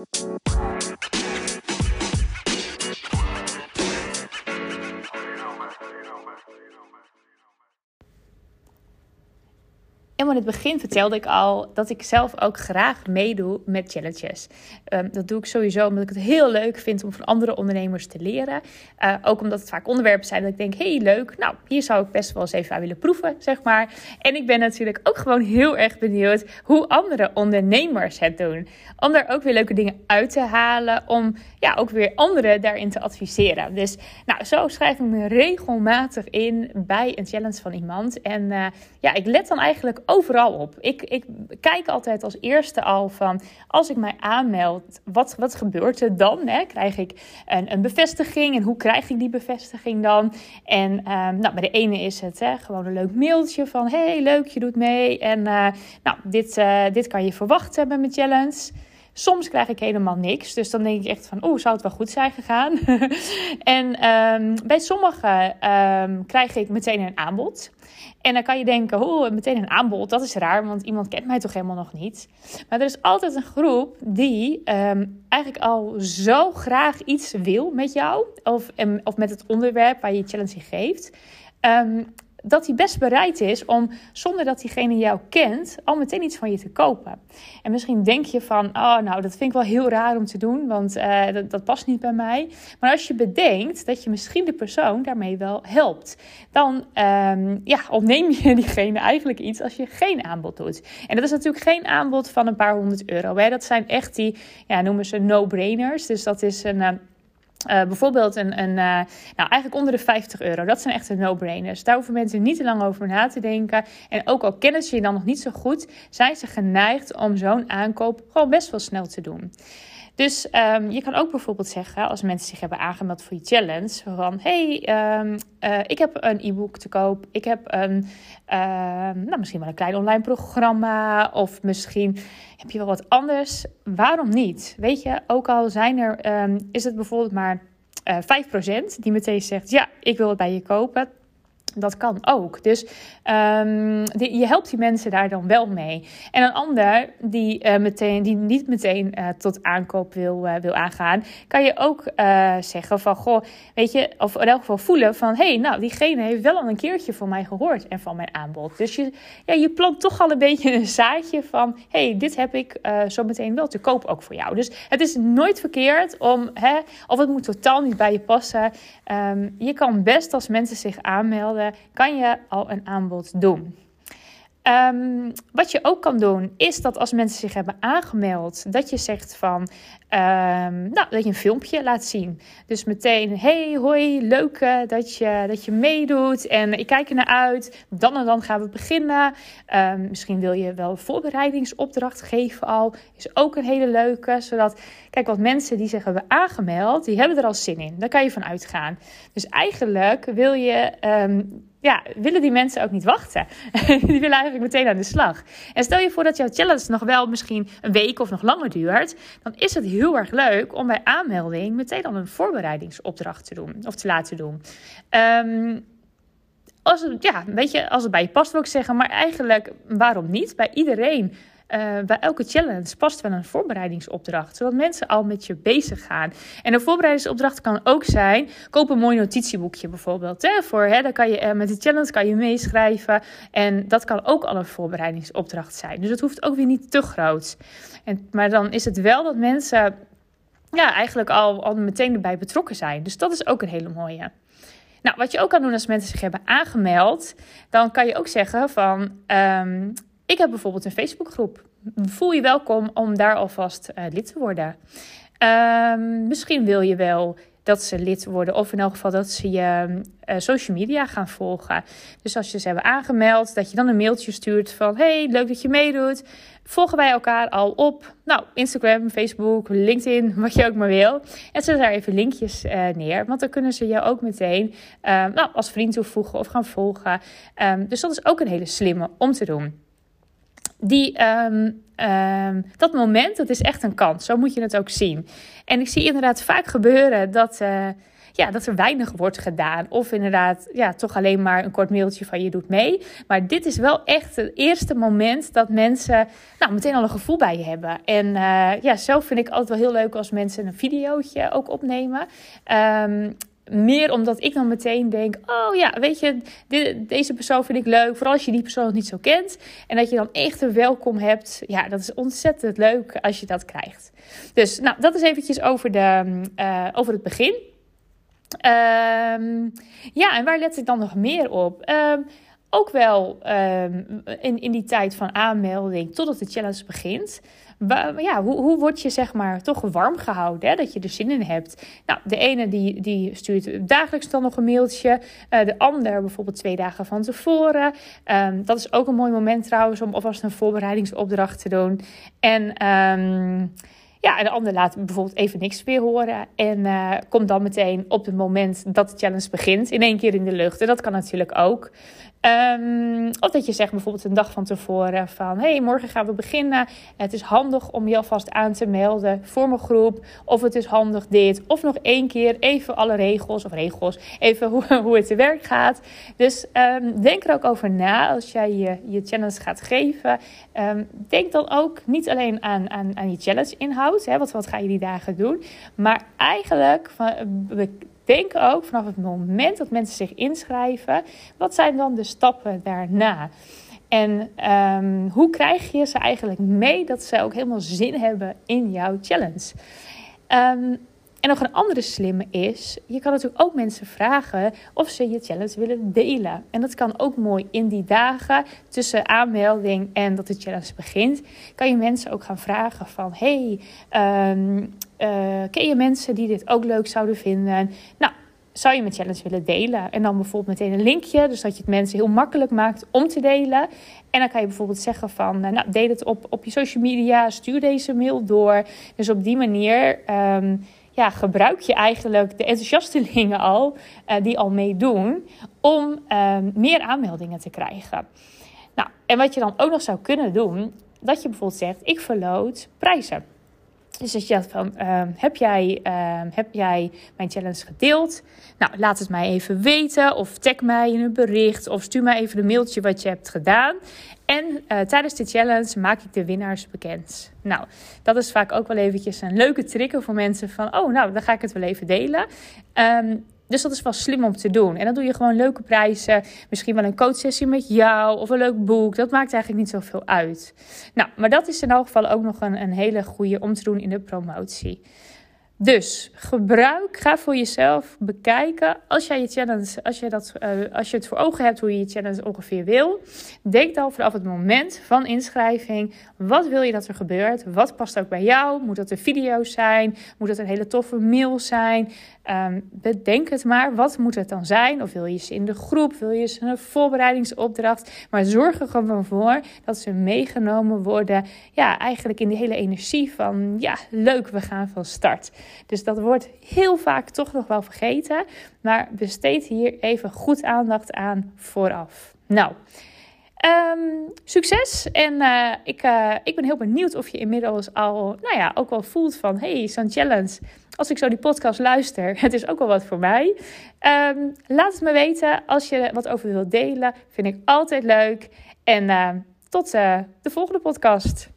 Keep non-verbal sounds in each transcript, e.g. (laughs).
Música In het begin vertelde ik al dat ik zelf ook graag meedoe met challenges. Um, dat doe ik sowieso omdat ik het heel leuk vind om van andere ondernemers te leren. Uh, ook omdat het vaak onderwerpen zijn dat ik denk, hey leuk, nou hier zou ik best wel eens even aan willen proeven, zeg maar. En ik ben natuurlijk ook gewoon heel erg benieuwd hoe andere ondernemers het doen. Om daar ook weer leuke dingen uit te halen, om ja, ook weer anderen daarin te adviseren. Dus nou, zo schrijf ik me regelmatig in bij een challenge van iemand. En uh, ja, ik let dan eigenlijk overal op. Ik, ik kijk altijd als eerste al van als ik mij aanmeld, wat, wat gebeurt er dan? Hè? Krijg ik een, een bevestiging en hoe krijg ik die bevestiging dan? En um, nou, bij de ene is het hè, gewoon een leuk mailtje van hey, leuk, je doet mee. En uh, nou, dit, uh, dit kan je verwachten met mijn challenge. Soms krijg ik helemaal niks. Dus dan denk ik echt van, oeh, zou het wel goed zijn gegaan? (laughs) en um, bij sommigen um, krijg ik meteen een aanbod. En dan kan je denken, oh, meteen een aanbod, dat is raar, want iemand kent mij toch helemaal nog niet. Maar er is altijd een groep die um, eigenlijk al zo graag iets wil met jou, of, of met het onderwerp waar je challenge geeft. Um, dat hij best bereid is om, zonder dat diegene jou kent, al meteen iets van je te kopen. En misschien denk je van, oh nou, dat vind ik wel heel raar om te doen, want uh, dat, past niet bij mij. Maar als je bedenkt dat je misschien de persoon daarmee wel helpt, dan um, ja, ontneem je (laughs) diegene eigenlijk iets als je geen aanbod doet. En dat is natuurlijk geen aanbod van een paar honderd euro. Hè? Dat zijn echt die, ja, noemen ze no-brainers. Dus dat is een... Uh, uh, bijvoorbeeld een, een uh, nou eigenlijk onder de 50 euro. Dat zijn echt de no-brainers. Daar hoeven mensen niet te lang over na te denken. En ook al kennen ze je dan nog niet zo goed, zijn ze geneigd om zo'n aankoop gewoon best wel snel te doen. Dus um, je kan ook bijvoorbeeld zeggen, als mensen zich hebben aangemeld voor je challenge, van hey, um, uh, ik heb een e-book te koop, ik heb een, uh, nou, misschien wel een klein online programma, of misschien heb je wel wat anders. Waarom niet? Weet je, ook al zijn er, is het bijvoorbeeld maar eh, 5% die meteen zegt, ja, ik wil het bij je kopen dat kan ook. Dus die, je helpt die mensen daar dan wel mee. En een ander die, uh, meteen, die niet meteen uh, tot aankoop wil, uh, wil aangaan, kan je ook zeggen van goh, weet je, of in elk geval voelen van hé, hey, nou, diegene heeft wel al een keertje van mij gehoord en van mijn aanbod. Dus je, ja, je plant toch al een beetje een zaadje van hé, hey, dit heb ik zo meteen wel te koop ook voor jou. Dus het is nooit verkeerd om, hè, of het moet totaal niet bij je passen. Um, je kan best als mensen zich aanmelden kan je al een aanbod doen. Um, wat je ook kan doen, is dat als mensen zich hebben aangemeld, dat je zegt van, um, nou, dat je een filmpje laat zien. Dus meteen, hey, hoi, leuk uh, dat, je, dat je meedoet en ik kijk er naar uit. Dan en dan gaan we beginnen. Um, misschien wil je wel voorbereidingsopdracht geven al. Is ook een hele leuke, zodat, kijk, wat mensen die zich hebben aangemeld, die hebben er al zin in. Daar kan je van uitgaan. Dus eigenlijk wil je ja, willen die mensen ook niet wachten. (laughs) die willen eigenlijk meteen aan de slag. En stel je voor dat jouw challenge nog wel misschien een week of nog langer duurt, dan is het heel erg leuk om bij aanmelding meteen al een voorbereidingsopdracht te doen of te laten doen. Um, als het, ja, weet je, als het bij je past, wil ik zeggen, maar eigenlijk waarom niet? Bij iedereen uh, bij elke challenge past wel een voorbereidingsopdracht, zodat mensen al met je bezig gaan. En een voorbereidingsopdracht kan ook zijn: koop een mooi notitieboekje bijvoorbeeld. Hè, voor, hè, dan kan je uh, met de challenge kan je meeschrijven. En dat kan ook al een voorbereidingsopdracht zijn. Dus het hoeft ook weer niet te groot. En, maar dan is het wel dat mensen ja, eigenlijk al, al meteen erbij betrokken zijn. Dus dat is ook een hele mooie. Nou, wat je ook kan doen als mensen zich hebben aangemeld, dan kan je ook zeggen van um, ik heb bijvoorbeeld een Facebookgroep. Voel je welkom om daar alvast uh, lid te worden. Um, misschien wil je wel dat ze lid worden. Of in elk geval dat ze je uh, social media gaan volgen. Dus als je ze hebben aangemeld, dat je dan een mailtje stuurt van... Hey, leuk dat je meedoet. Volgen wij elkaar al op? Nou, Instagram, Facebook, LinkedIn, (laughs) wat je ook maar wil. En zet daar even linkjes uh, neer. Want dan kunnen ze je ook meteen nou, als vriend toevoegen of gaan volgen. Um, dus dat is ook een hele slimme om te doen die, um, um, dat moment, dat is echt een kans. Zo moet je het ook zien. En ik zie inderdaad vaak gebeuren dat, uh, ja, dat er weinig wordt gedaan. Of inderdaad, ja, toch alleen maar een kort mailtje van je doet mee. Maar dit is wel echt het eerste moment dat mensen nou, meteen al een gevoel bij je hebben. En uh, ja, zelf vind ik altijd wel heel leuk als mensen een videootje ook opnemen. Um, meer omdat ik dan meteen denk: oh ja, weet je, deze persoon vind ik leuk. Vooral als je die persoon nog niet zo kent. En dat je dan echt een welkom hebt. Ja, dat is ontzettend leuk als je dat krijgt. Dus nou, dat is eventjes over, de, uh, over het begin. Um, ja, en waar let ik dan nog meer op? Um, ook wel um, in, in die tijd van aanmelding totdat de challenge begint ja, hoe, hoe word je zeg maar toch warm gehouden, hè, dat je er zin in hebt. Nou, de ene die, die stuurt dagelijks dan nog een mailtje, uh, de ander bijvoorbeeld twee dagen van tevoren. Um, dat is ook een mooi moment trouwens om alvast een voorbereidingsopdracht te doen. En... Um, ja, en de ander laat bijvoorbeeld even niks meer horen. En uh, komt dan meteen op het moment dat de challenge begint in één keer in de lucht. En dat kan natuurlijk ook. Um, of dat je zegt bijvoorbeeld een dag van tevoren van... hey, morgen gaan we beginnen. Het is handig om je alvast aan te melden voor mijn groep. Of het is handig dit. Of nog één keer even alle regels of regels. Even hoe, (laughs) hoe het te werk gaat. Dus um, denk er ook over na als jij je, je challenge gaat geven. Um, denk dan ook niet alleen aan, aan, aan je challenge inhoud. Hè, wat, wat ga je die dagen doen. Maar eigenlijk... Van, denk ook vanaf het moment dat mensen zich inschrijven, wat zijn dan de stappen daarna? En um, hoe krijg je ze eigenlijk mee dat ze ook helemaal zin hebben in jouw challenge? Um, en nog een andere slimme is, je kan natuurlijk ook mensen vragen of ze je challenge willen delen. En dat kan ook mooi in die dagen tussen aanmelding en dat de challenge begint. Kan je mensen ook gaan vragen van, hey, um, uh, ken je mensen die dit ook leuk zouden vinden? Nou, zou je mijn challenge willen delen? En dan bijvoorbeeld meteen een linkje, dus dat je het mensen heel makkelijk maakt om te delen. En dan kan je bijvoorbeeld zeggen van, eh, nou, deel het op, op je social media, stuur deze mail door. Dus op die manier... Um, ja, gebruik je eigenlijk de enthousiastelingen al, uh, die al meedoen, om uh, meer aanmeldingen te krijgen. Nou, en wat je dan ook nog zou kunnen doen, dat je bijvoorbeeld zegt, ik verloot prijzen. Dus als je zegt van, uh, heb, jij, uh, heb jij mijn challenge gedeeld? Nou, laat het mij even weten. Of tag mij in een bericht. Of stuur mij even een mailtje wat je hebt gedaan. En uh, tijdens de challenge maak ik de winnaars bekend. Nou, dat is vaak ook wel eventjes een leuke trigger voor mensen van... oh, nou, dan ga ik het wel even delen. Um, dus dat is wel slim om te doen. En dan doe je gewoon leuke prijzen. Misschien wel een coachsessie met jou of een leuk boek. Dat maakt eigenlijk niet zoveel uit. Nou, maar dat is in elk geval ook nog een, een hele goede om te doen in de promotie. Dus gebruik, ga voor jezelf bekijken. Als jij je challenge, als je, dat, uh, als je het voor ogen hebt hoe je je challenge ongeveer wil, denk dan vanaf het moment van inschrijving. Wat wil je dat er gebeurt? Wat past ook bij jou? Moet dat een video zijn? Moet dat een hele toffe mail zijn? Um, bedenk het maar. Wat moet het dan zijn? Of wil je ze in de groep? Wil je ze een voorbereidingsopdracht? Maar zorg er gewoon voor dat ze meegenomen worden. Ja, eigenlijk in de hele energie van ja, leuk, we gaan van start. Dus dat wordt heel vaak toch nog wel vergeten. Maar besteed hier even goed aandacht aan vooraf. Nou. Um, succes! En uh, ik, uh, ik ben heel benieuwd of je inmiddels al, nou ja, ook wel voelt van... hey, zo'n challenge, als ik zo die podcast luister, (laughs) het is ook wel wat voor mij. Um, laat het me weten als je wat over wilt delen. Vind ik altijd leuk. En uh, tot de volgende podcast.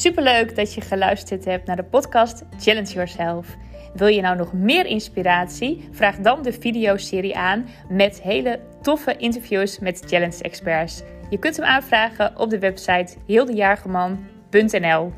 Superleuk dat je geluisterd hebt naar de podcast Challenge Yourself. Wil je nou nog meer inspiratie? Vraag dan de videoserie aan met hele toffe interviews met challenge experts. Je kunt hem aanvragen op de website heeldejaargeman.nl.